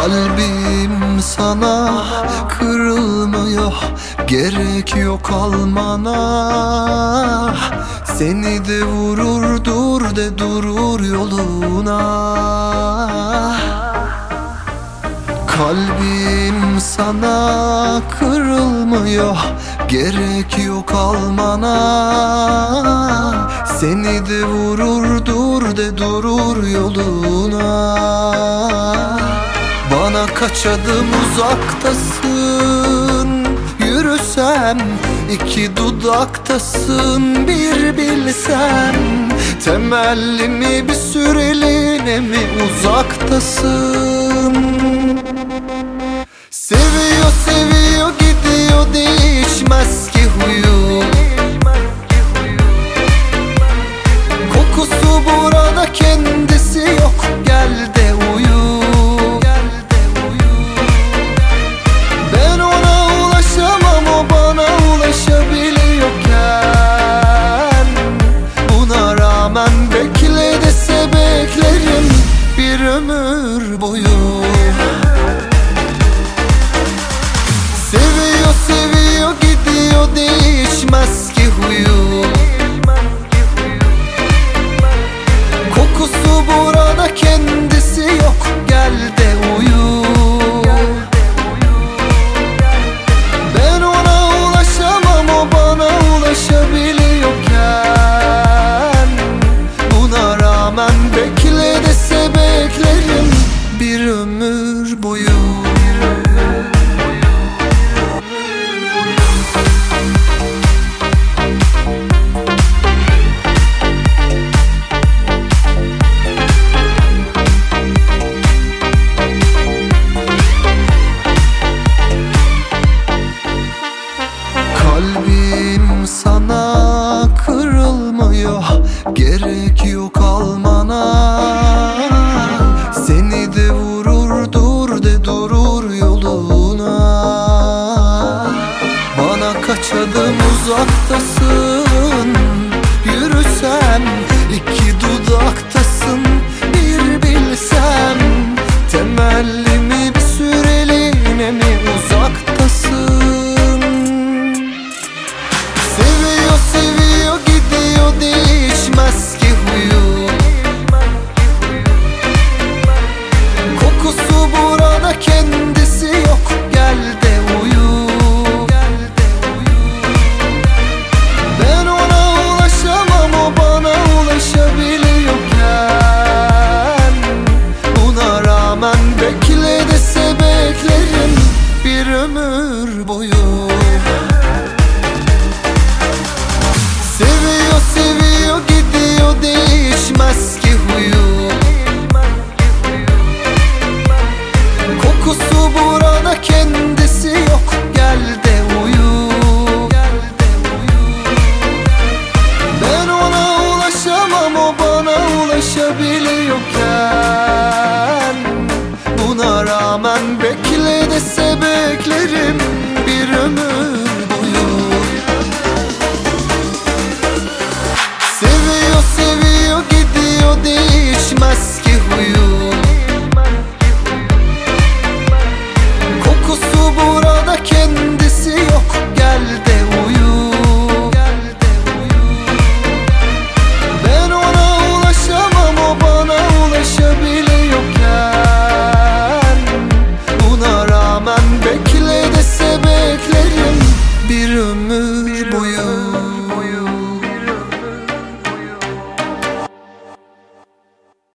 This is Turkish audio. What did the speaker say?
Kalbim sana kırılmıyor Gerek yok almana. Seni de vurur dur de durur yoluna. Kalbim sana kırılmıyor Gerek yok almana. Seni de vurur dur de durur yoluna Bana kaç adım uzaktasın? Yürüsem iki dudaktasın bir bilsem. Temellimi bir süreliğine mi uzaktasın ömür boyu Kalbim sana kırılmıyor Gerek yok almana yoluna Bana kaç adım uzaktasın ömür boyu. Canımı